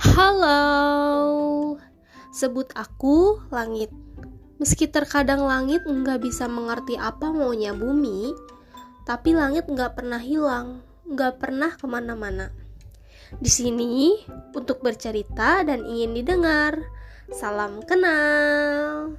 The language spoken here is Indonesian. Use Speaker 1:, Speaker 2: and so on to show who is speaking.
Speaker 1: Halo, sebut aku langit. Meski terkadang langit nggak bisa mengerti apa maunya bumi, tapi langit nggak pernah hilang, nggak pernah ke mana-mana. Di sini untuk bercerita dan ingin didengar. Salam kenal.